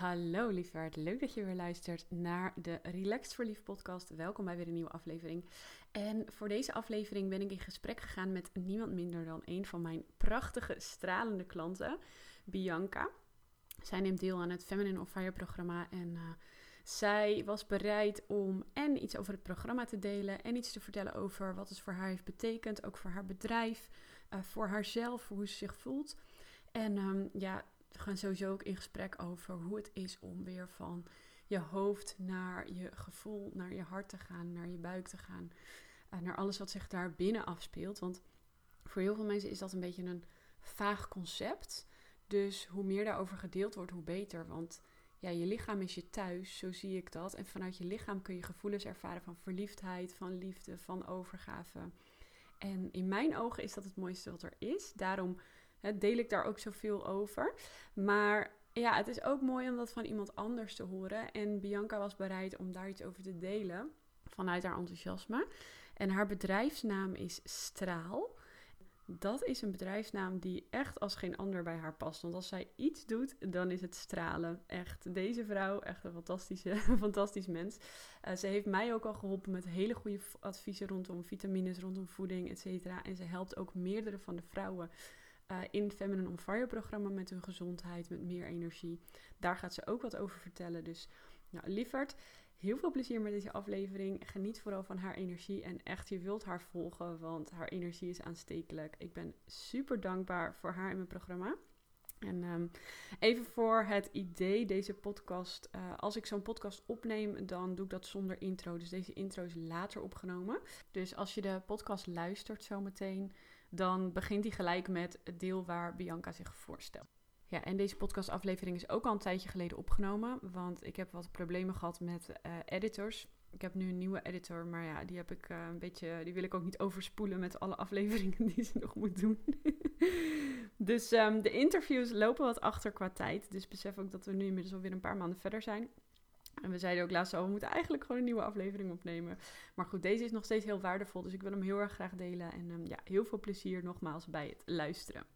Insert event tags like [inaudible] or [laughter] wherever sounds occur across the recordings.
Hallo liefhart, leuk dat je weer luistert naar de Relaxed Verliefd podcast. Welkom bij weer een nieuwe aflevering. En voor deze aflevering ben ik in gesprek gegaan met niemand minder dan een van mijn prachtige, stralende klanten, Bianca. Zij neemt deel aan het Feminine on Fire programma en uh, zij was bereid om en iets over het programma te delen en iets te vertellen over wat het voor haar heeft betekend, ook voor haar bedrijf, uh, voor haarzelf, hoe ze zich voelt. En um, ja, we gaan sowieso ook in gesprek over hoe het is om weer van je hoofd naar je gevoel, naar je hart te gaan, naar je buik te gaan. Uh, naar alles wat zich daar binnen afspeelt. Want voor heel veel mensen is dat een beetje een vaag concept. Dus hoe meer daarover gedeeld wordt, hoe beter. Want ja, je lichaam is je thuis, zo zie ik dat. En vanuit je lichaam kun je gevoelens ervaren van verliefdheid, van liefde, van overgave. En in mijn ogen is dat het mooiste wat er is. Daarom deel ik daar ook zoveel over. Maar ja, het is ook mooi om dat van iemand anders te horen. En Bianca was bereid om daar iets over te delen vanuit haar enthousiasme. En haar bedrijfsnaam is Straal. Dat is een bedrijfsnaam die echt als geen ander bij haar past. Want als zij iets doet, dan is het stralen. Echt, deze vrouw, echt een fantastische, [laughs] fantastisch mens. Uh, ze heeft mij ook al geholpen met hele goede adviezen rondom vitamines, rondom voeding, et cetera. En ze helpt ook meerdere van de vrouwen uh, in Feminine on Fire programma met hun gezondheid, met meer energie. Daar gaat ze ook wat over vertellen. Dus nou, lieverd, heel veel plezier met deze aflevering. Geniet vooral van haar energie en echt, je wilt haar volgen, want haar energie is aanstekelijk. Ik ben super dankbaar voor haar in mijn programma. En um, even voor het idee, deze podcast. Uh, als ik zo'n podcast opneem, dan doe ik dat zonder intro. Dus deze intro is later opgenomen. Dus als je de podcast luistert zometeen, dan begint hij gelijk met het deel waar Bianca zich voorstelt. Ja, en deze podcastaflevering is ook al een tijdje geleden opgenomen, want ik heb wat problemen gehad met uh, editors. Ik heb nu een nieuwe editor, maar ja, die heb ik uh, een beetje, die wil ik ook niet overspoelen met alle [laughs] afleveringen die ze nog moet doen. [laughs] dus um, de interviews lopen wat achter qua tijd. Dus besef ook dat we nu inmiddels alweer een paar maanden verder zijn. En we zeiden ook laatst al, we moeten eigenlijk gewoon een nieuwe aflevering opnemen. Maar goed, deze is nog steeds heel waardevol, dus ik wil hem heel erg graag delen. En um, ja, heel veel plezier nogmaals bij het luisteren.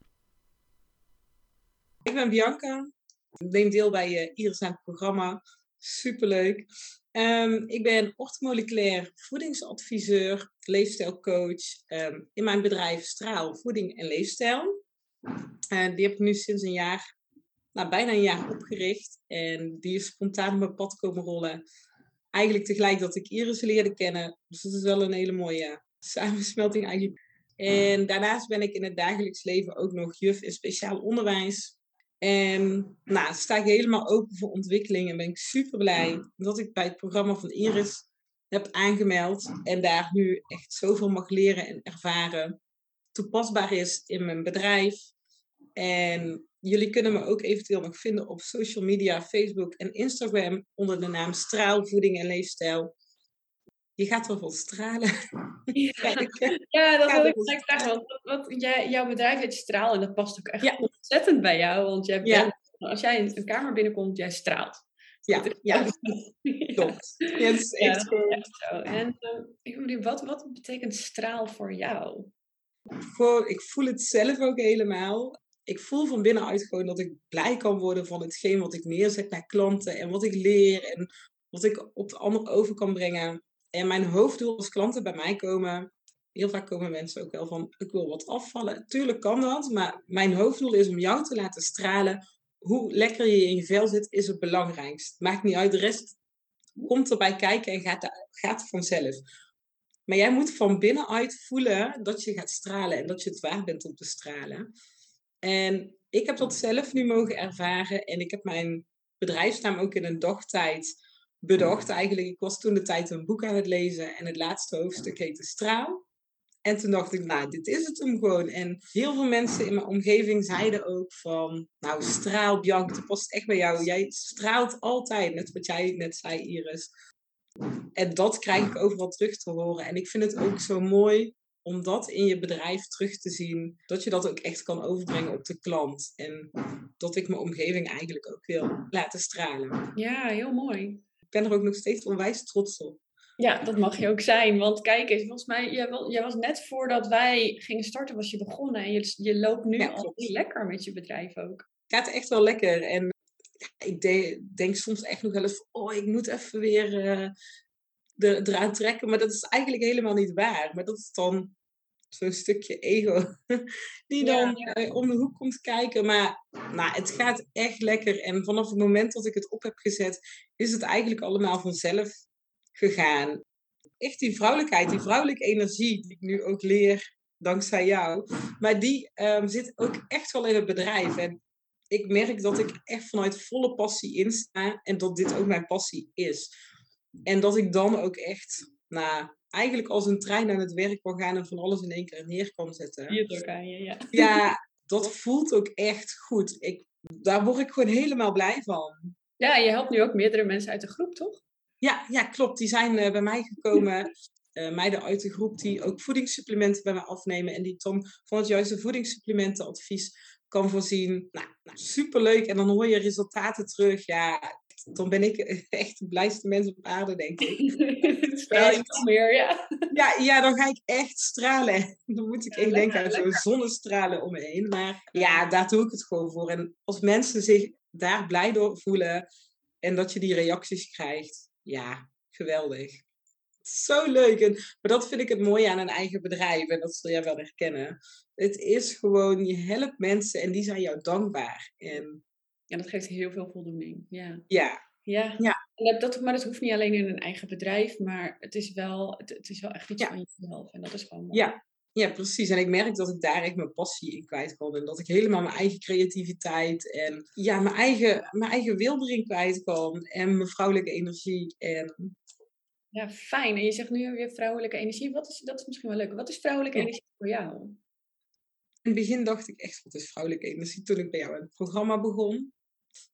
Ik ben Bianca. Ik neem deel bij uh, Iris het programma. Superleuk. Um, ik ben orthomoleculair voedingsadviseur, leefstijlcoach um, in mijn bedrijf Straal Voeding en Leefstijl. Uh, die heb ik nu sinds een jaar nou, bijna een jaar opgericht. En die is spontaan op mijn pad komen rollen. Eigenlijk tegelijk dat ik Iris leerde kennen. Dus dat is wel een hele mooie [laughs] samensmelting eigenlijk. En daarnaast ben ik in het dagelijks leven ook nog juf in speciaal onderwijs. En nou, sta ik helemaal open voor ontwikkeling en ben ik super blij dat ik bij het programma van Iris heb aangemeld. En daar nu echt zoveel mag leren en ervaren. Toepasbaar is in mijn bedrijf. En jullie kunnen me ook eventueel nog vinden op social media, Facebook en Instagram onder de naam Straalvoeding en Leefstijl. Je gaat wel van stralen. Ja, ja dat wil ik gelijk vragen. Want wat, jij, jouw bedrijf heet Straal en dat past ook echt ja. ontzettend bij jou. Want jij bent, als jij in een kamer binnenkomt, jij straalt. Ja, [laughs] ja. klopt. Ja, dat is echt, ja, echt zo. En uh, wat, wat betekent straal voor jou? Voor, ik voel het zelf ook helemaal ik voel van binnenuit gewoon dat ik blij kan worden van hetgeen wat ik neerzet naar klanten en wat ik leer en wat ik op de ander over kan brengen. En mijn hoofddoel als klanten bij mij komen, heel vaak komen mensen ook wel van, ik wil wat afvallen. Tuurlijk kan dat, maar mijn hoofddoel is om jou te laten stralen. Hoe lekker je in je vel zit, is het belangrijkst. Maakt niet uit, de rest komt erbij kijken en gaat, gaat vanzelf. Maar jij moet van binnenuit voelen dat je gaat stralen en dat je het waard bent om te stralen. En ik heb dat zelf nu mogen ervaren. En ik heb mijn bedrijfsnaam ook in een dagtijd bedacht. Eigenlijk, ik was toen de tijd een boek aan het lezen. En het laatste hoofdstuk heette Straal. En toen dacht ik, nou, dit is het hem gewoon. En heel veel mensen in mijn omgeving zeiden ook van... Nou, straal, Bianca, dat past echt bij jou. Jij straalt altijd, net wat jij net zei, Iris. En dat krijg ik overal terug te horen. En ik vind het ook zo mooi om dat in je bedrijf terug te zien, dat je dat ook echt kan overbrengen op de klant. En dat ik mijn omgeving eigenlijk ook wil laten stralen. Ja, heel mooi. Ik ben er ook nog steeds onwijs trots op. Ja, dat mag je ook zijn. Want kijk eens, volgens mij, jij, was net voordat wij gingen starten, was je begonnen. En je, je loopt nu al lekker met je bedrijf ook. Het gaat echt wel lekker. En ik denk soms echt nog wel eens, oh, ik moet even weer uh, de, eraan trekken. Maar dat is eigenlijk helemaal niet waar. Maar dat is dan zo'n stukje ego [laughs] die dan eh, om de hoek komt kijken. Maar nou, het gaat echt lekker. En vanaf het moment dat ik het op heb gezet, is het eigenlijk allemaal vanzelf gegaan. Echt die vrouwelijkheid, die vrouwelijke energie die ik nu ook leer dankzij jou. Maar die um, zit ook echt wel in het bedrijf. En ik merk dat ik echt vanuit volle passie insta en dat dit ook mijn passie is. En dat ik dan ook echt, nou, eigenlijk als een trein aan het werk kan gaan en van alles in één keer neer kan zetten. Hier ook aan je, ja. Ja, [laughs] dat voelt ook echt goed. Ik, daar word ik gewoon helemaal blij van. Ja, je helpt nu ook meerdere mensen uit de groep, toch? Ja, ja klopt. Die zijn uh, bij mij gekomen. Uh, meiden uit de groep die ook voedingssupplementen bij mij afnemen. En die dan van het juiste voedingssupplementenadvies kan voorzien. Nou, nou, superleuk. En dan hoor je resultaten terug. Ja, dan ben ik [laughs] echt de blijste mens op aarde, denk ik. Straal je nog meer, ja. ja. Ja, dan ga ik echt stralen. [laughs] Dan moet ik echt denken aan zo'n zonnestralen om me heen. Maar ja, daar doe ik het gewoon voor. En als mensen zich daar blij door voelen en dat je die reacties krijgt, ja, geweldig. Zo leuk. En, maar dat vind ik het mooie aan een eigen bedrijf. En dat zul jij wel herkennen. Het is gewoon, je helpt mensen en die zijn jou dankbaar. En ja, dat geeft heel veel voldoening. Ja. Ja. Ja. ja. En dat, maar dat hoeft niet alleen in een eigen bedrijf, maar het is wel, het, het is wel echt iets ja. van jezelf. En dat is gewoon mooi. Ja. ja, precies. En ik merk dat ik daar echt mijn passie in kwijt kan. En dat ik helemaal mijn eigen creativiteit en ja, mijn eigen, mijn eigen wil erin kwijt kan. En mijn vrouwelijke energie. En... Ja, fijn. En je zegt nu weer vrouwelijke energie. Wat is, dat is misschien wel leuk. Wat is vrouwelijke energie voor jou? In het begin dacht ik echt, wat is vrouwelijke energie? Toen ik bij jou het programma begon.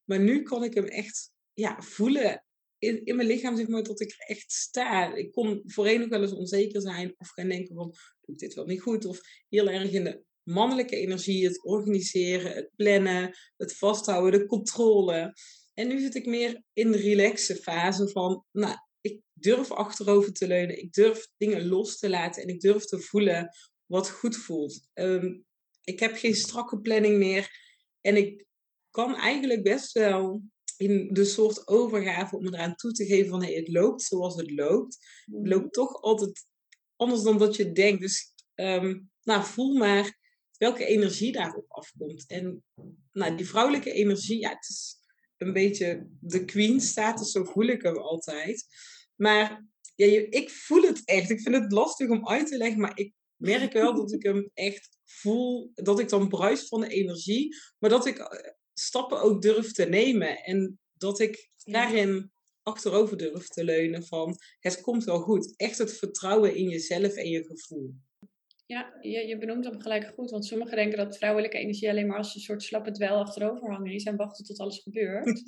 Maar nu kan ik hem echt ja, voelen in, in mijn lichaam, zeg maar, dat ik er echt sta. Ik kon voorheen nog wel eens onzeker zijn of gaan denken van, doe ik dit wel niet goed? Of heel erg in de mannelijke energie, het organiseren, het plannen, het vasthouden, de controle. En nu zit ik meer in de relaxe fase van, nou, ik durf achterover te leunen, ik durf dingen los te laten en ik durf te voelen wat goed voelt. Ehm, ik heb geen strakke planning meer. En ik kan eigenlijk best wel in de soort overgave om eraan toe te geven van hey, het loopt zoals het loopt. Het mhm. loopt toch altijd anders dan dat je denkt. Dus um, nou, voel maar welke energie daarop afkomt. En nou, die vrouwelijke energie, ja, het is een beetje de queen status, zo voel ik hem altijd. Maar ja, ik voel het echt. Ik vind het lastig om uit te leggen, maar ik merk wel dat ik hem [laughs] echt voel, dat ik dan bruis van de energie, maar dat ik eh, stappen ook durf te nemen en dat ik daarin achterover durf te leunen van het komt wel goed. Echt het vertrouwen in jezelf en je gevoel. Ja, je, je benoemt hem gelijk goed, want sommigen denken dat vrouwelijke energie alleen maar als een soort slappe dwel achterover hangen is en wachten tot alles gebeurt.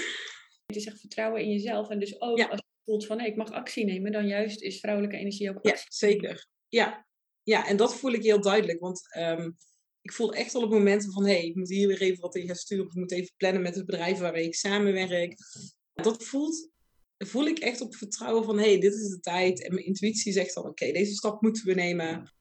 [laughs] het is echt vertrouwen in jezelf en dus ook als je voelt van nee, ik mag actie nemen, dan juist is vrouwelijke energie ook actie. Ja, zeker. Ja, ja, en dat voel ik heel duidelijk. Want ehm, ik voel echt al op momenten van... hé, hey, ik moet hier weer even wat in gaan sturen. Of ik moet even plannen met het bedrijf waarmee ik samenwerk. Dat voelt, voel ik echt op vertrouwen van... hé, hey, dit is de tijd. En mijn intuïtie zegt dan... oké, deze stap moeten we nemen.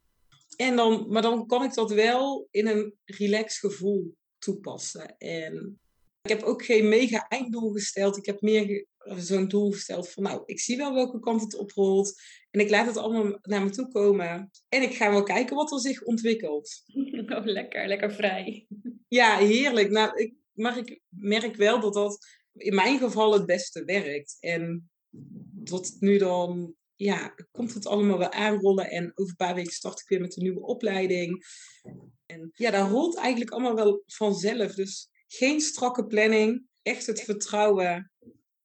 En dan, maar dan kan ik dat wel in een relaxed gevoel toepassen. En ik heb ook geen mega einddoel gesteld. Ik heb meer zo'n doel gesteld van, nou, ik zie wel welke kant het oprolt. En ik laat het allemaal naar me toe komen. En ik ga wel kijken wat er zich ontwikkelt. [laughs] Oh, lekker, lekker vrij. Ja, heerlijk. Nou, ik, maar ik merk wel dat dat in mijn geval het beste werkt. En dat nu dan, ja, komt het allemaal wel aanrollen. En over een paar weken start ik weer met een nieuwe opleiding. En ja, dat rolt eigenlijk allemaal wel vanzelf. Dus geen strakke planning. Echt het vertrouwen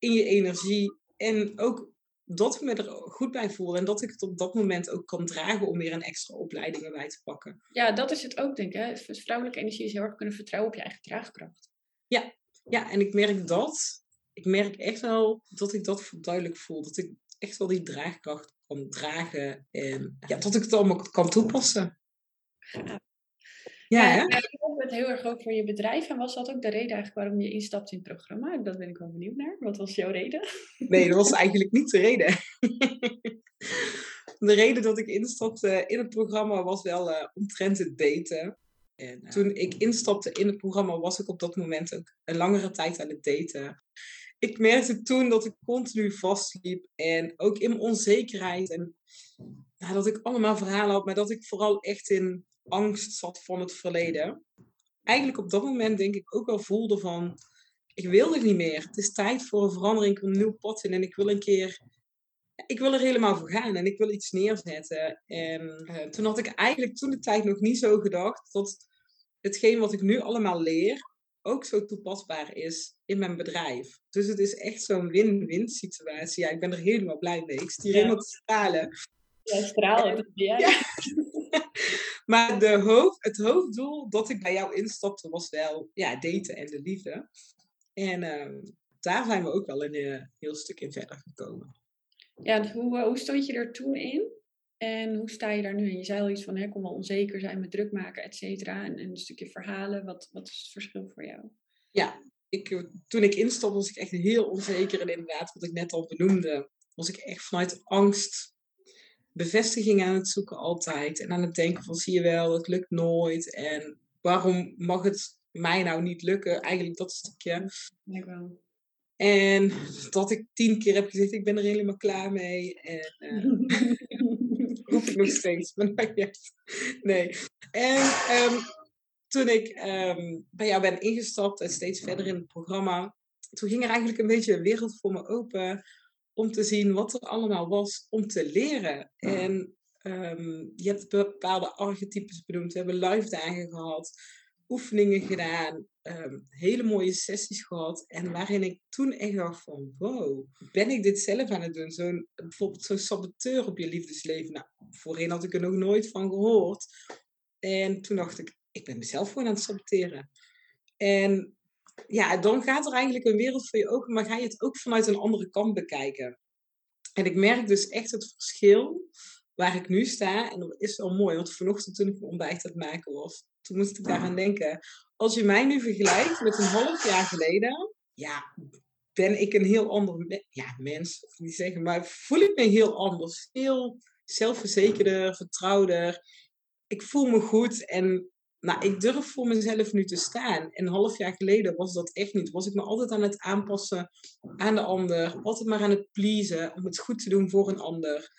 in je energie. En ook dat ik me er goed bij voel. En dat ik het op dat moment ook kan dragen om weer een extra opleiding erbij te pakken. Ja, dat is het ook, denk ik. Hè? Vrouwelijke energie is heel erg kunnen vertrouwen op je eigen draagkracht. Ja, ja en ik merk dat. Ik merk echt wel dat ik dat duidelijk voel. Dat ik echt wel die draagkracht kan dragen. En ja, dat ik het allemaal kan toepassen. Ja, ja ik hoop het heel erg ook voor je bedrijf. En was dat ook de reden eigenlijk waarom je instapt in het programma? Dat ben ik wel benieuwd naar. Wat was jouw reden? Nee, dat was [laughs] eigenlijk niet de reden. De reden dat ik instapte in het programma was wel uh, omtrent het daten. En toen ik instapte in het programma, was ik op dat moment ook een langere tijd aan het daten. Ik merkte toen dat ik continu vastliep en ook in mijn onzekerheid. En nou, dat ik allemaal verhalen had, maar dat ik vooral echt in angst zat van het verleden. Eigenlijk op dat moment denk ik ook wel voelde van, ik wil het niet meer. Het is tijd voor een verandering, ik wil een nieuw pad in en ik wil een keer, ik wil er helemaal voor gaan en ik wil iets neerzetten. En uh, toen had ik eigenlijk toen de tijd nog niet zo gedacht dat hetgeen wat ik nu allemaal leer, ook zo toepasbaar is in mijn bedrijf. Dus het is echt zo'n win-win situatie. Ja, ik ben er helemaal blij mee. Ik stier helemaal te stralen. Ja, stralen. Ja. ja. Maar de hoofd, het hoofddoel dat ik bij jou instapte was wel ja, daten en de liefde. En uh, daar zijn we ook wel een uh, heel stuk in verder gekomen. Ja, hoe, uh, hoe stond je er toen in? En hoe sta je daar nu in? Je zei al iets van, hè, kon wel onzeker zijn met druk maken, et cetera. En, en, een stukje verhalen. Wat, wat is het verschil voor jou? Ja, ik, toen ik instapte was ik echt heel onzeker. En inderdaad, wat ik net al benoemde, was ik echt vanuit angst bevestiging aan het zoeken altijd. En aan het denken van, zie je wel, het lukt nooit. En waarom mag het mij nou niet lukken? Eigenlijk dat stukje. Ik wel. En dat ik tien keer heb gezegd, ik ben er helemaal klaar mee. En uh, [laughs] roep ik nog steeds. Maar nee. En um, toen ik um, bij jou ben ingestapt en steeds verder in het programma, toen ging er eigenlijk een beetje een wereld voor me open om te zien wat er allemaal was om te leren. En um, je hebt bepaalde archetypes benoemd. We hebben live dagen gehad, oefeningen gedaan, um, hele mooie sessies gehad. En waarin ik toen echt dacht van, wow, ben ik dit zelf aan het doen? Zo'n, bijvoorbeeld zo'n saboteur op je liefdesleven. Nou, voorheen had ik er nog nooit van gehoord. En toen dacht ik, ik ben mezelf gewoon aan het saboteren. En ja, dan gaat er eigenlijk een wereld voor je open, maar ga je het ook vanuit een andere kant bekijken. En ik merk dus echt het verschil waar ik nu sta. En dat is wel mooi, want vanochtend toen ik mijn ontbijt aan het maken was, toen moest ik daaraan denken. Als je mij nu vergelijkt met een half jaar geleden, ja, ben ik een heel ander ja, mens, of niet zeggen, maar voel ik me heel anders. Veel zelfverzekerder, vertrouwder. Ik voel me goed en nou, ik durf voor mezelf nu te staan. En een half jaar geleden was dat echt niet. Was ik me altijd aan het aanpassen aan de ander. Altijd maar aan het pleasen om het goed te doen voor een ander.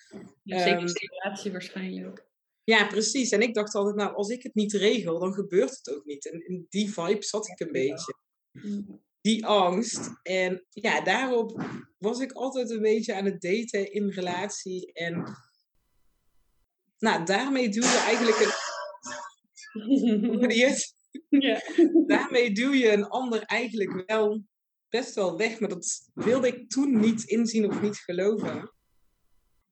Ja, zeker um, situatie waarschijnlijk. Ja, precies. En ik dacht altijd, nou, als ik het niet regel, dan gebeurt het ook niet. En in die vibe zat ik een beetje. Die angst. En ja, daarop was ik altijd een beetje aan het daten in relatie. En nou, daarmee doe je eigenlijk een [laughs] ja. [laughs] Daarmee duw je een ander eigenlijk wel best wel weg. Maar dat wilde ik toen niet inzien of niet geloven.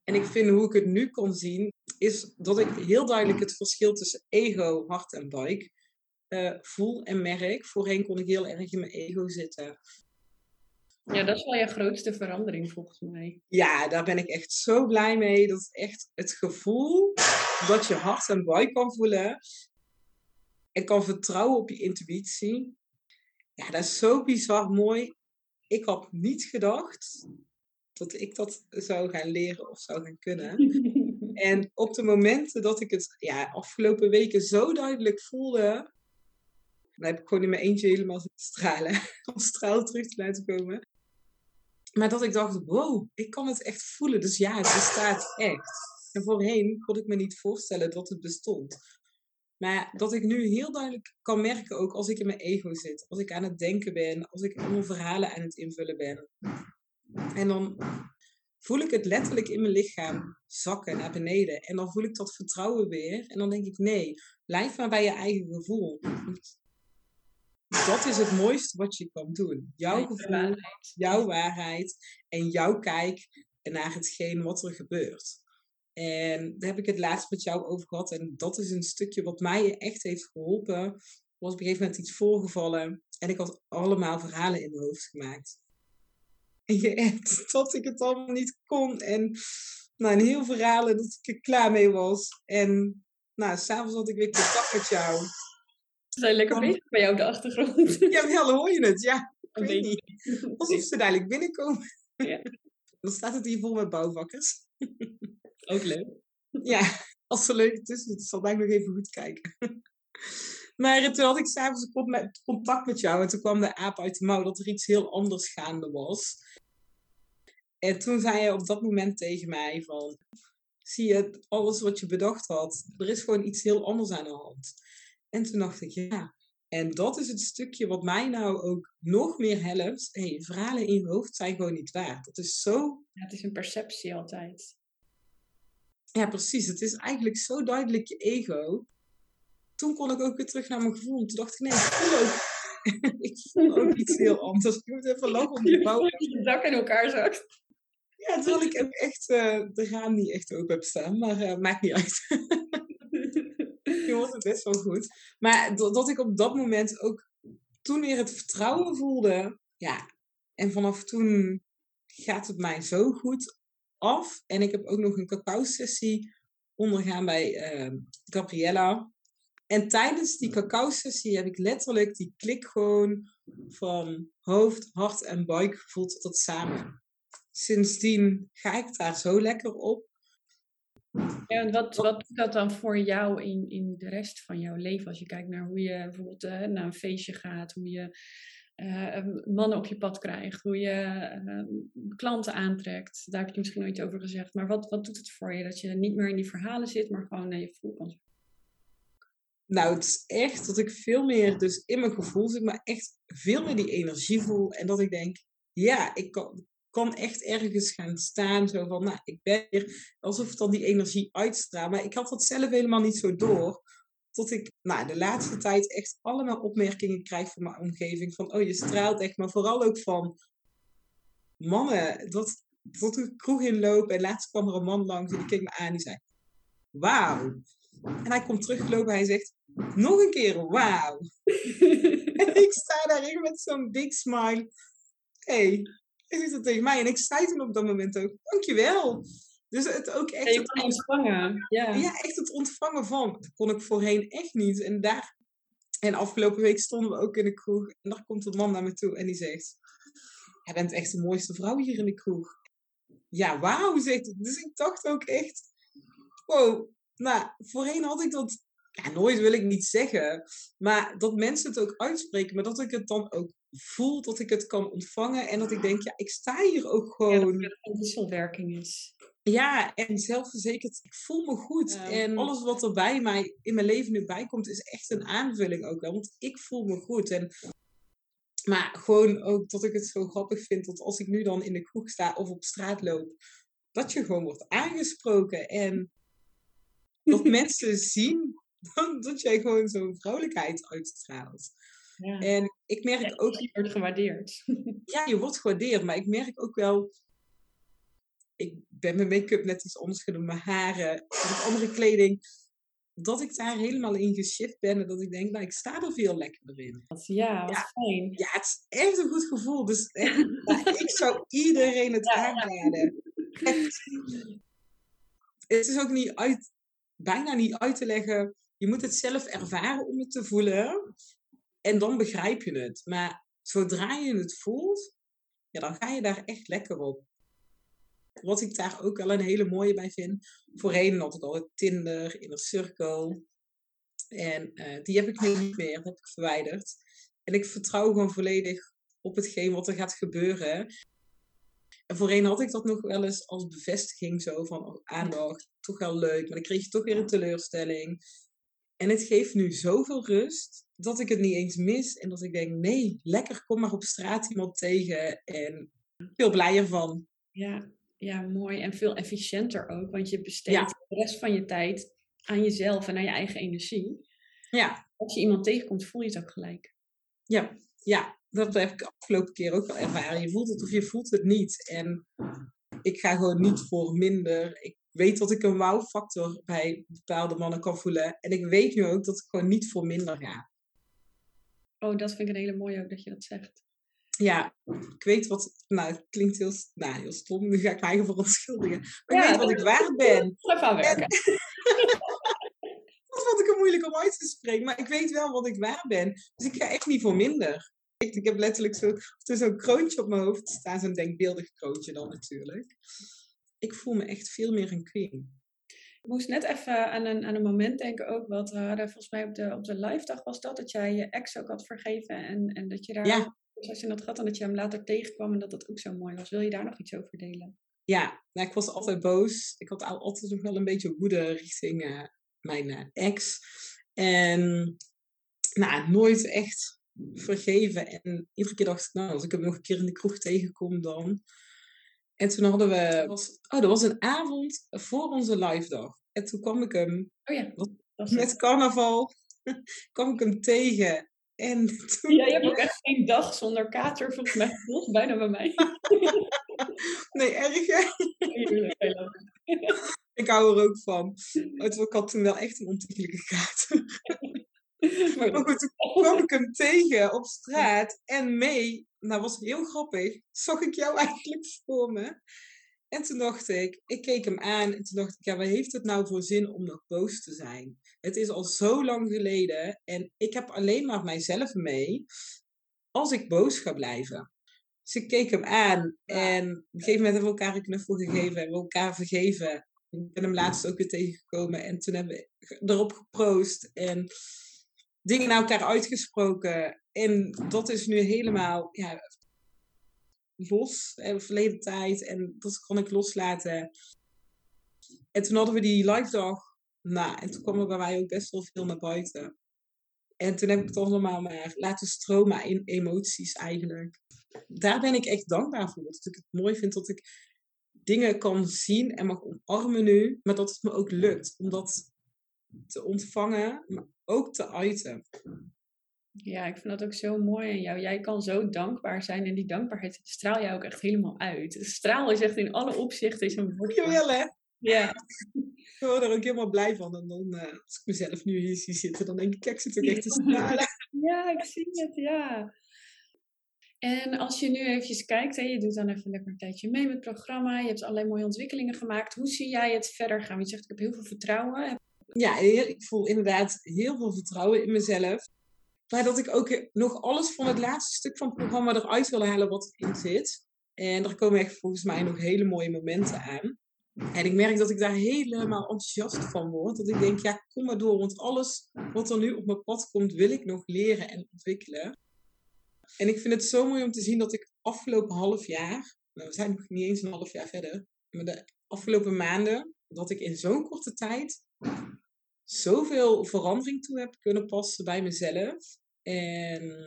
En ik vind hoe ik het nu kon zien, is dat ik heel duidelijk het verschil tussen ego, hart en buik uh, voel en merk. Voorheen kon ik heel erg in mijn ego zitten. Ja, dat is wel je grootste verandering volgens mij. Ja, daar ben ik echt zo blij mee. Dat is echt het gevoel dat je hart en buik kan voelen en kan vertrouwen op je intuïtie. Ja, dat is zo bizar mooi. Ik had niet gedacht dat ik dat zou gaan leren of zou gaan kunnen. [laughs] en op de momenten dat ik het ja, afgelopen weken zo duidelijk voelde, dan heb ik gewoon in mijn eentje helemaal zitten stralen. [laughs] Om straal terug te laten komen. Maar dat ik dacht, wow, ik kan het echt voelen. Dus ja, het bestaat echt. En voorheen kon ik me niet voorstellen dat het bestond. Maar dat ik nu heel duidelijk kan merken, ook als ik in mijn ego zit, als ik aan het denken ben, als ik mijn verhalen aan het invullen ben. En dan voel ik het letterlijk in mijn lichaam zakken naar beneden. En dan voel ik dat vertrouwen weer. En dan denk ik, nee, blijf maar bij je eigen gevoel. Dat is het mooiste wat je kan doen. Jouw gevoel, jouw waarheid en jouw kijk naar hetgeen wat er gebeurt. En daar heb ik het laatst met jou over gehad. En dat is een stukje wat mij echt heeft geholpen. Er was op een gegeven moment iets voorgevallen. En ik had allemaal verhalen in mijn hoofd gemaakt. En je echt [laughs] dat ik het allemaal niet kon. En nou, een heel verhalen dat ik er klaar mee was. En nou, s'avonds had ik weer contact met jou. Ze zijn lekker bezig bij jou op de achtergrond. [laughs] Ja, wel hoor je het. Ja, ik weet niet. Alsof ze dadelijk binnenkomen. Ja. [laughs] Dan staat het hier vol met bouwvakkers. Ook leuk. Ja, [laughs] als ze leuk tussen zit, zal ik nog even goed kijken. [laughs] Maar toen had ik s'avonds contact met jou en toen kwam de aap uit de mouw dat er iets heel anders gaande was. En toen zei je op dat moment tegen mij van, zie je, alles wat je bedacht had, er is gewoon iets heel anders aan de hand. En toen dacht ik, ja. En dat is het stukje wat mij nou ook nog meer helpt. Hey, verhalen in je hoofd zijn gewoon niet waar. Dat is zo... Ja, het is een perceptie altijd. Ja, precies. Het is eigenlijk zo duidelijk je ego. Toen kon ik ook weer terug naar mijn gevoel. Toen dacht ik, nee, ik voel ook, [laughs] ik voel ook iets heel anders. Ik moet even lachen om die [laughs] bouw. Je dak in elkaar zakt. Ja, terwijl ik ook echt uh, de raam niet echt open heb staan. Maar uh, maakt niet uit. [laughs] je hoort het best wel goed. Maar dat ik op dat moment ook toen weer het vertrouwen voelde. Ja, en vanaf toen gaat het mij zo goed af. En ik heb ook nog een cacao-sessie ondergaan bij uh, Gabriella. En tijdens die cacao-sessie heb ik letterlijk die klik gewoon van hoofd, hart en buik gevoeld tot samen. Sindsdien ga ik daar zo lekker op. Ja, en wat, wat doet dat dan voor jou in, in de rest van jouw leven? Als je kijkt naar hoe je bijvoorbeeld uh, naar een feestje gaat, hoe je uh, mannen op je pad krijgt, hoe je uh, klanten aantrekt. Daar heb je misschien nog iets over gezegd. Maar wat, wat doet het voor je dat je niet meer in die verhalen zit, maar gewoon naar je gevoel Nou, het is echt dat ik veel meer dus in mijn gevoel zit, maar echt veel meer die energie voel. En dat ik denk, ja, ik kan, kan echt ergens gaan staan. Zo van, nou, ik ben hier. Alsof het dan die energie uitstraalt. Maar ik had dat zelf helemaal niet zo door. Tot ik nou, de laatste tijd echt allemaal opmerkingen krijg van mijn omgeving. Van, oh, je straalt echt. Maar vooral ook van mannen. Dat, dat ik kroeg inlopen en laatst kwam er een man langs en die keek me aan en die zei... Wauw. En hij komt teruggelopen en hij zegt... Nog een keer, wauw. [laughs] en ik sta daarin met zo'n big smile. hey, hij zegt dat tegen mij. En ik zei toen op dat moment ook, dankjewel. Dus het ook echt... Ja, het ontvangen. Ja. ja, echt het ontvangen van. Dat kon ik voorheen echt niet. En daar... En afgelopen week stonden we ook in de kroeg. En daar komt een man naar me toe en die zegt... Jij bent echt de mooiste vrouw hier in de kroeg. Ja, wauw, zegt Dus ik dacht ook echt... Wow, nou, voorheen had ik dat... Ja, nooit wil ik niet zeggen. Maar dat mensen het ook uitspreken. Maar dat ik het dan ook voel dat ik het kan ontvangen. En dat ik denk, ja, ik sta hier ook gewoon. Ja, dat het een wisselwerking is. Ja, en zelfverzekerd, ik voel me goed. En alles wat er bij mij in mijn leven nu bij komt, is echt een aanvulling ook wel. Want ik voel me goed. En, maar gewoon ook dat ik het zo grappig vind dat als ik nu dan in de kroeg sta of op straat loop, dat je gewoon wordt aangesproken. En dat [laughs] mensen zien dat jij gewoon zo'n vrouwelijkheid uitstraalt. Ja. En ik merk ook... Je wordt gewaardeerd. Ja, je wordt gewaardeerd. Maar ik merk ook wel... Ik ben mijn make-up net iets anders gedaan. Mijn haren, met andere kleding. Dat ik daar helemaal in geshift ben. En dat ik denk, nou, ik sta er veel lekkerder in. Ja, wat fijn. Ja, het is echt een goed gevoel. Dus [laughs] ik zou iedereen het aanraden. Het is ook niet uit, bijna niet uit te leggen. Je moet het zelf ervaren om het te voelen. En dan begrijp je het. Maar zodra je het voelt, ja, dan ga je daar echt lekker op. Wat ik daar ook wel een hele mooie bij vind. Voorheen had ik al Tinder, Inner Circle. En uh, die heb ik nu niet meer, dat heb ik verwijderd. En ik vertrouw gewoon volledig op hetgeen wat er gaat gebeuren. En voorheen had ik dat nog wel eens als bevestiging zo van oh, aandacht, toch wel leuk. Maar dan kreeg je toch weer een teleurstelling. En het geeft nu zoveel rust dat ik het niet eens mis. En dat ik denk, nee, lekker, kom maar op straat iemand tegen. En veel blijer van. Ja, ja, mooi. En veel efficiënter ook. Want je besteedt de rest van je tijd aan jezelf en aan je eigen energie. Ja. Als je iemand tegenkomt, voel je het ook gelijk. Ja, ja. Dat heb ik de afgelopen keer ook wel ervaren. Je voelt het of je voelt het niet. En ik ga gewoon niet voor minder. Ik weet dat ik een wow-factor bij bepaalde mannen kan voelen. En ik weet nu ook dat ik gewoon niet voor minder ga. Oh, dat vind ik een hele mooie ook dat je dat zegt. Ja, ik weet wat. Nou, het klinkt heel, nou, heel stom. Nu ga ik mij eigen verontschuldigen. Maar ik weet wat ik waard ben. Even aan werken. [laughs] dat vond ik het moeilijk om uit te spreken. Maar ik weet wel wat ik waard ben. Dus ik ga echt niet voor minder. Ik heb letterlijk zo'n zo kroontje op mijn hoofd staan. Zo'n denkbeeldig kroontje dan natuurlijk ik voel me echt veel meer een queen. Ik moest net even aan een, aan een moment denken ook, wat we hadden volgens mij op de, op de live dag was dat, dat jij je ex ook had vergeven en, en dat je daar, Ja. Als je dat gehad en dat je hem later tegenkwam en dat dat ook zo mooi was. Wil je daar nog iets over delen? Ja, nou, ik was altijd boos. Ik had al- altijd nog wel een beetje woede richting eh, mijn eh, ex. En nou, nooit echt vergeven. En iedere keer dacht ik, nou, als ik hem nog een keer in de kroeg tegenkom, dan. En toen hadden we, was, oh, dat was een avond voor onze live dag. En toen kwam ik hem Oh ja, met carnaval, [laughs] kwam ik hem tegen. En toen, Ja, je hebt ook echt geen dag zonder kater volgens mij. [laughs] Is bijna bij mij. [laughs] nee, erg hè? [laughs] Ik hou er ook van. Ik had toen wel echt een ontiegelijke kater. Maar Maar goed, toen kwam ik hem tegen op straat en mee, nou was heel grappig, zag ik jou eigenlijk voor me. En toen dacht ik, ik keek hem aan en toen dacht ik, ja, wat heeft het nou voor zin om nog boos te zijn? Het is al zo lang geleden en ik heb alleen maar mijzelf mee als ik boos ga blijven. Dus ik keek hem aan en op een gegeven moment hebben we elkaar een knuffel gegeven en we elkaar vergeven. Ik ben hem laatst ook weer tegengekomen en toen hebben we erop geproost en dingen naar elkaar uitgesproken. En dat is nu helemaal ja, los, hè, verleden tijd. En dat kon ik loslaten. En toen hadden we die live dag. Nou, en toen kwam er bij mij ook best wel veel naar buiten. En toen heb ik het allemaal maar laten stromen in emoties eigenlijk. Daar ben ik echt dankbaar voor. Dat ik het mooi vind dat ik dingen kan zien en mag omarmen nu. Maar dat het me ook lukt om dat te ontvangen, maar ook te uiten. Ja, ik vind dat ook zo mooi aan jou. Jij kan zo dankbaar zijn en die dankbaarheid straal jij ook echt helemaal uit. Straal is echt in alle opzichten is een woord. Dankjewel hè. Ja, Ik word er ook helemaal blij van. En dan, eh, als ik mezelf nu hier zie zitten, dan denk ik, kijk, ik zit ook echt te stralen. ja, ik zie het, ja. En als je nu eventjes kijkt, hè, je doet dan even lekker een tijdje mee met het programma, je hebt allerlei mooie ontwikkelingen gemaakt. Hoe zie jij het verder gaan? Want je zegt, ik heb heel veel vertrouwen. Ja, ik voel inderdaad heel veel vertrouwen in mezelf. Maar dat ik ook nog alles van het laatste stuk van het programma eruit wil halen wat erin zit. En er komen echt volgens mij nog hele mooie momenten aan. En ik merk dat ik daar helemaal enthousiast van word. Dat ik denk, ja, kom maar door. Want alles wat er nu op mijn pad komt, wil ik nog leren en ontwikkelen. En ik vind het zo mooi om te zien dat ik afgelopen half jaar, nou, we zijn nog niet eens een half jaar verder, maar de afgelopen maanden, dat ik in zo'n korte tijd zoveel verandering toe heb kunnen passen bij mezelf. En,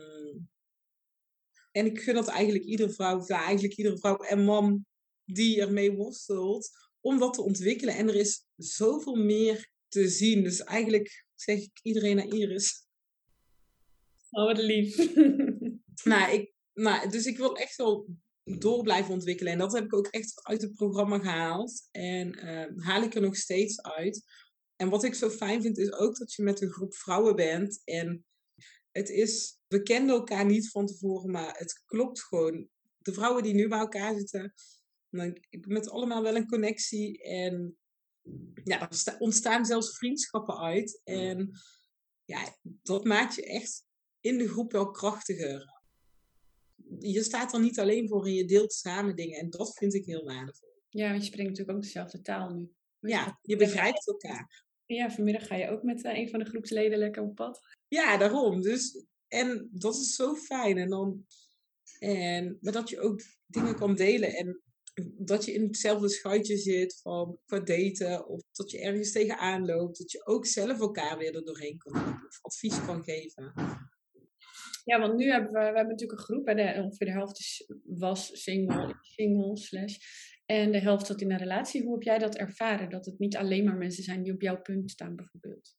en ik gun dat eigenlijk iedere vrouw, ja, eigenlijk iedere vrouw en man die ermee worstelt, om dat te ontwikkelen. En er is zoveel meer te zien. Dus eigenlijk zeg ik iedereen naar Iris. Oh, wat lief. [laughs] Nou, ik, nou, dus ik wil echt wel door blijven ontwikkelen. En dat heb ik ook echt uit het programma gehaald. En eh, haal ik er nog steeds uit. En wat ik zo fijn vind, is ook dat je met een groep vrouwen bent. En het is, we kenden elkaar niet van tevoren, maar het klopt gewoon. De vrouwen die nu bij elkaar zitten, ik met allemaal wel een connectie. En ja, er sta- ontstaan zelfs vriendschappen uit. En ja, dat maakt je echt in de groep wel krachtiger. Je staat er niet alleen voor en je deelt samen dingen. En dat vind ik heel waardevol. Ja, want je spreekt natuurlijk ook dezelfde taal nu. Ja, je begrijpt elkaar. Ja, vanmiddag ga je ook met eh, een van de groepsleden lekker op pad. Ja, daarom. Dus, en dat is zo fijn. En dan, en, maar dat je ook dingen kan delen. En dat je in hetzelfde schuitje zit van qua daten. Of dat je ergens tegenaan loopt. Dat je ook zelf elkaar weer er doorheen kan helpen. Of advies kan geven. Ja, want nu hebben we, we hebben natuurlijk een groep, hè, de, ongeveer de helft is, was single, single slash, en de helft zat in een relatie. Hoe heb jij dat ervaren? Dat het niet alleen maar mensen zijn die op jouw punt staan, bijvoorbeeld.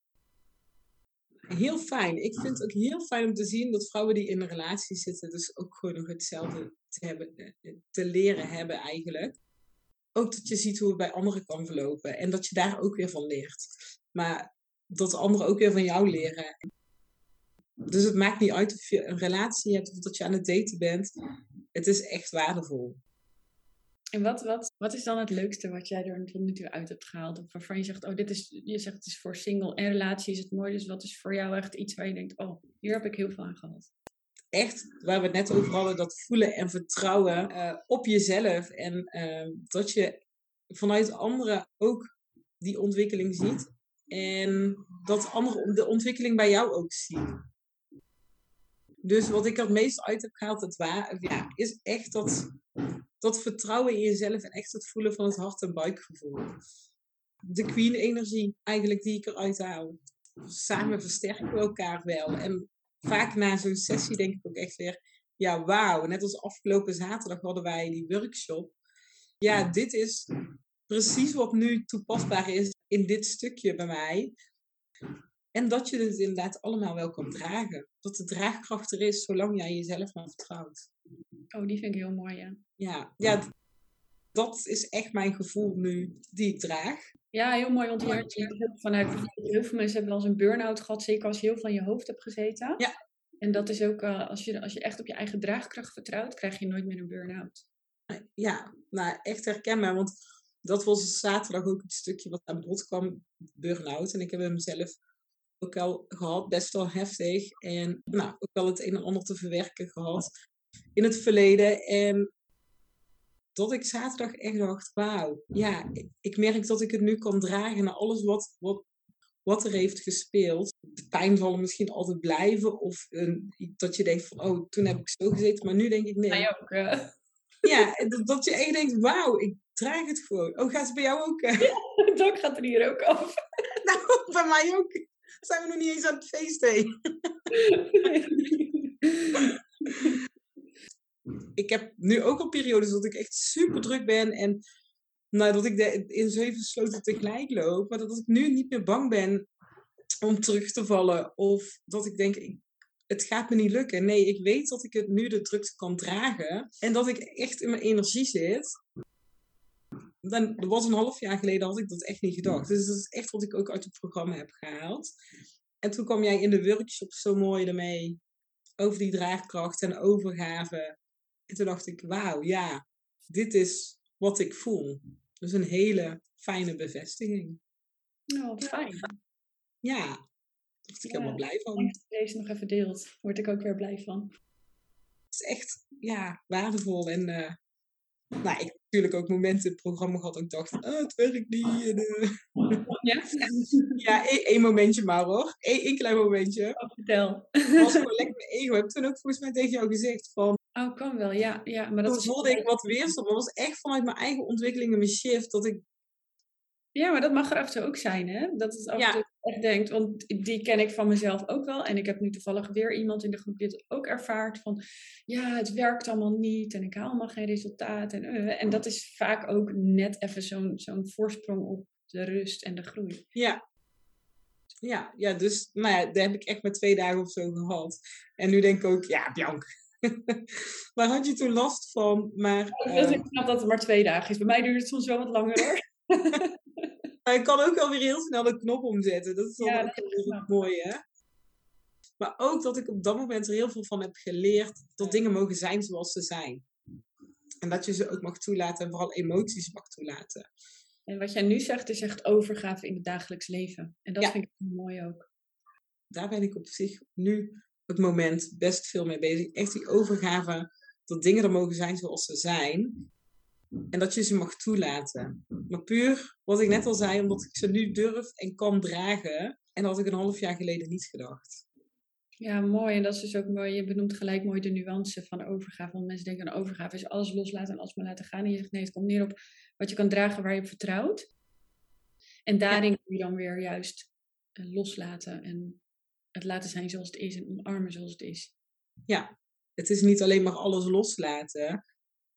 Heel fijn. Ik vind het ook heel fijn om te zien dat vrouwen die in een relatie zitten, dus ook gewoon nog hetzelfde te, hebben, eh, te leren hebben eigenlijk. Ook dat je ziet hoe het bij anderen kan verlopen en dat je daar ook weer van leert. Maar dat anderen ook weer van jou leren. Dus het maakt niet uit of je een relatie hebt of dat je aan het daten bent. Het is echt waardevol. En wat, wat, wat is dan het leukste wat jij er tot nu uit hebt gehaald? Of waarvan je zegt, oh, dit is, je zegt het is voor single en relatie is het mooi. Dus wat is voor jou echt iets waar je denkt, oh, hier heb ik heel veel aan gehad. echt, waar we het net over hadden, dat voelen en vertrouwen eh, op jezelf. En eh, dat je vanuit anderen ook die ontwikkeling ziet. En dat anderen de ontwikkeling bij jou ook zien. Dus wat ik er het meest uit heb gehaald, het waar, ja, is echt dat, dat vertrouwen in jezelf en echt het voelen van het hart- en buikgevoel. De queen-energie eigenlijk die ik eruit haal. Samen versterken we elkaar wel. En vaak na zo'n sessie denk ik ook echt weer, ja wauw. Net als afgelopen zaterdag hadden wij die workshop. Ja, dit is precies wat nu toepasbaar is in dit stukje bij mij. En dat je het inderdaad allemaal wel kan dragen. Dat de draagkracht er is, zolang jij jezelf maar vertrouwt. Oh, die vind ik heel mooi, ja. Ja, ja dat is echt mijn gevoel nu, die ik draag. Ja, heel mooi, want hier, vanuit heel veel mensen hebben wel eens een burn-out gehad, zeker als je heel veel in je hoofd hebt gezeten. Ja. En dat is ook, uh, als, je, als je echt op je eigen draagkracht vertrouwt, krijg je nooit meer een burn-out. Ja, nou echt herkenbaar, want dat was zaterdag ook het stukje wat aan bod kwam, burn-out. En ik heb hem zelf ook al gehad, best wel heftig. En nou, ook wel het een en ander te verwerken gehad in het verleden. En dat ik zaterdag echt dacht, wauw, ja, ik merk dat ik het nu kan dragen naar alles wat, wat, wat er heeft gespeeld. De pijn zal misschien altijd blijven. Of een, dat je denkt van, oh, toen heb ik zo gezeten, maar nu denk ik nee. Ja, ook, uh... ja dat je echt denkt, wauw, ik draag het gewoon. Oh, gaat het bij jou ook? Uh... Ja, [laughs] het dak gaat er hier ook af. [laughs] nou, bij mij ook. Zijn we nog niet eens aan het feesten? [laughs] ik heb nu ook al periodes dat ik echt super druk ben en nou, dat ik de, in zeven sloten tegelijk loop, maar dat ik nu niet meer bang ben om terug te vallen of dat ik denk, ik, het gaat me niet lukken. Nee, ik weet dat ik het nu de drukte kan dragen en dat ik echt in mijn energie zit. Dan, dat was een half jaar geleden, had ik dat echt niet gedacht. Dus dat is echt wat ik ook uit het programma heb gehaald. En toen kwam jij in de workshop zo mooi ermee over die draagkracht en overgave. En toen dacht ik, wauw, ja, dit is wat ik voel. Dus een hele fijne bevestiging. Oh, fijn. Ja, daar word ik ja, helemaal blij van. Als je deze nog even deelt, word ik ook weer blij van. Het is echt, ja, waardevol. En uh, nou, ik natuurlijk ook momenten in het programma gehad dat ik dacht, oh, het werkt niet. En, uh... Ja? [laughs] ja, één, één, momentje maar hoor. Eén, één klein momentje. Oh, vertel. Het was [laughs] gewoon lekker mijn ego. Ik heb toen ook volgens mij tegen jou gezegd van, Oh, kan wel, ja. ja maar dat toen voelde ik wat weerstand. Maar dat was echt vanuit mijn eigen ontwikkeling en mijn shift. Dat ik... Ja, maar dat mag er af en toe ook zijn, hè? Dat het af en toe echt denkt. Want die ken ik van mezelf ook wel. En ik heb nu toevallig weer iemand in de groep die het ook ervaart. Van, ja, het werkt allemaal niet. En ik haal allemaal geen resultaat. En, uh, en dat is vaak ook net even zo'n zo'n voorsprong op de rust en de groei. Ja, ja, ja, dus nou ja, daar heb ik echt maar twee dagen of zo gehad. En nu denk ik ook, ja, Bianca, [laughs] Waar had je toen last van? Maar. Ik snap dat het maar twee dagen is. Bij mij duurt het soms wel wat langer hoor. [laughs] maar je kan ook wel weer heel snel de knop omzetten. Dat is wel ja, ook mooi hè? Maar ook dat ik op dat moment er heel veel van heb geleerd dat dingen mogen zijn zoals ze zijn. En dat je ze ook mag toelaten en vooral emoties mag toelaten. En wat jij nu zegt, is echt overgave in het dagelijks leven. En dat ja. vind ik mooi ook. Daar ben ik op zich nu het moment best veel mee bezig. Echt die overgave dat dingen er mogen zijn zoals ze zijn. En dat je ze mag toelaten. Maar puur, wat ik net al zei, omdat ik ze nu durf en kan dragen. En dat had ik een half jaar geleden niet gedacht. Ja, mooi. En dat is dus ook mooi. Je benoemt gelijk mooi de nuance van overgave. Want mensen denken aan overgave is alles loslaten en alles maar laten gaan. En je zegt nee, het komt neer op wat je kan dragen waar je op vertrouwt. En daarin ja. kun je dan weer juist eh, loslaten en het laten zijn zoals het is en omarmen zoals het is. Ja, het is niet alleen maar alles loslaten.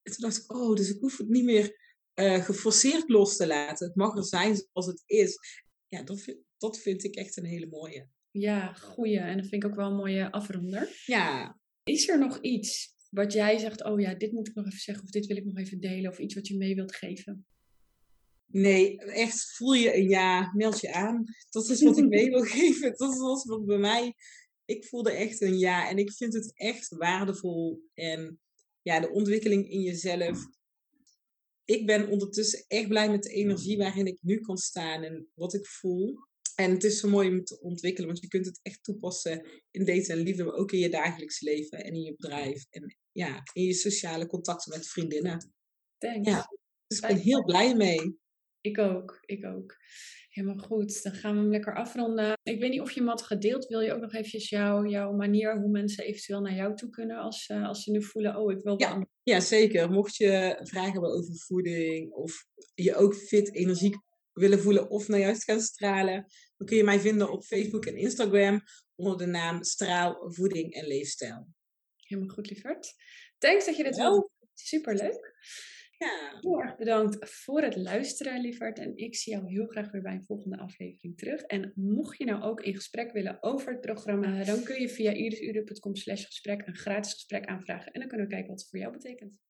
En toen dacht ik, oh, dus ik hoef het niet meer uh, geforceerd los te laten. Het mag er zijn zoals het is. Ja, dat vind, dat vind ik echt een hele mooie. Ja, goeie. En dat vind ik ook wel een mooie afronder. Ja. Is er nog iets wat jij zegt, oh ja, dit moet ik nog even zeggen of dit wil ik nog even delen of iets wat je mee wilt geven? Nee, echt voel je een ja, meld je aan. Dat is wat ik [laughs] mee wil geven. Dat was wat bij mij. Ik voelde echt een ja. En ik vind het echt waardevol. En ja, de ontwikkeling in jezelf. Ik ben ondertussen echt blij met de energie waarin ik nu kan staan en wat ik voel. En het is zo mooi om te ontwikkelen, want je kunt het echt toepassen in daten en liefde, maar ook in je dagelijks leven en in je bedrijf. En ja, in je sociale contacten met vriendinnen. Thanks. Ja, dus ik ben heel blij mee. Ik ook, ik ook. Helemaal goed, dan gaan we hem lekker afronden. Ik weet niet of je hem had gedeeld. Wil je ook nog eventjes jouw, jouw manier hoe mensen eventueel naar jou toe kunnen als, uh, als ze nu voelen, oh, ik wil ja, ja, zeker. Mocht je vragen hebben over voeding of je ook fit, energiek willen voelen of nou juist gaan stralen, dan kun je mij vinden op Facebook en Instagram onder de naam Straal Voeding en Leefstijl. Helemaal goed, lieverd. Thanks dat je dit wel. Superleuk. Ja. Heel erg bedankt voor het luisteren, lieverd. En ik zie jou heel graag weer bij een volgende aflevering terug. En mocht je nou ook in gesprek willen over het programma, dan kun je via irisure.com slash gesprek een gratis gesprek aanvragen. En dan kunnen we kijken wat het voor jou betekent.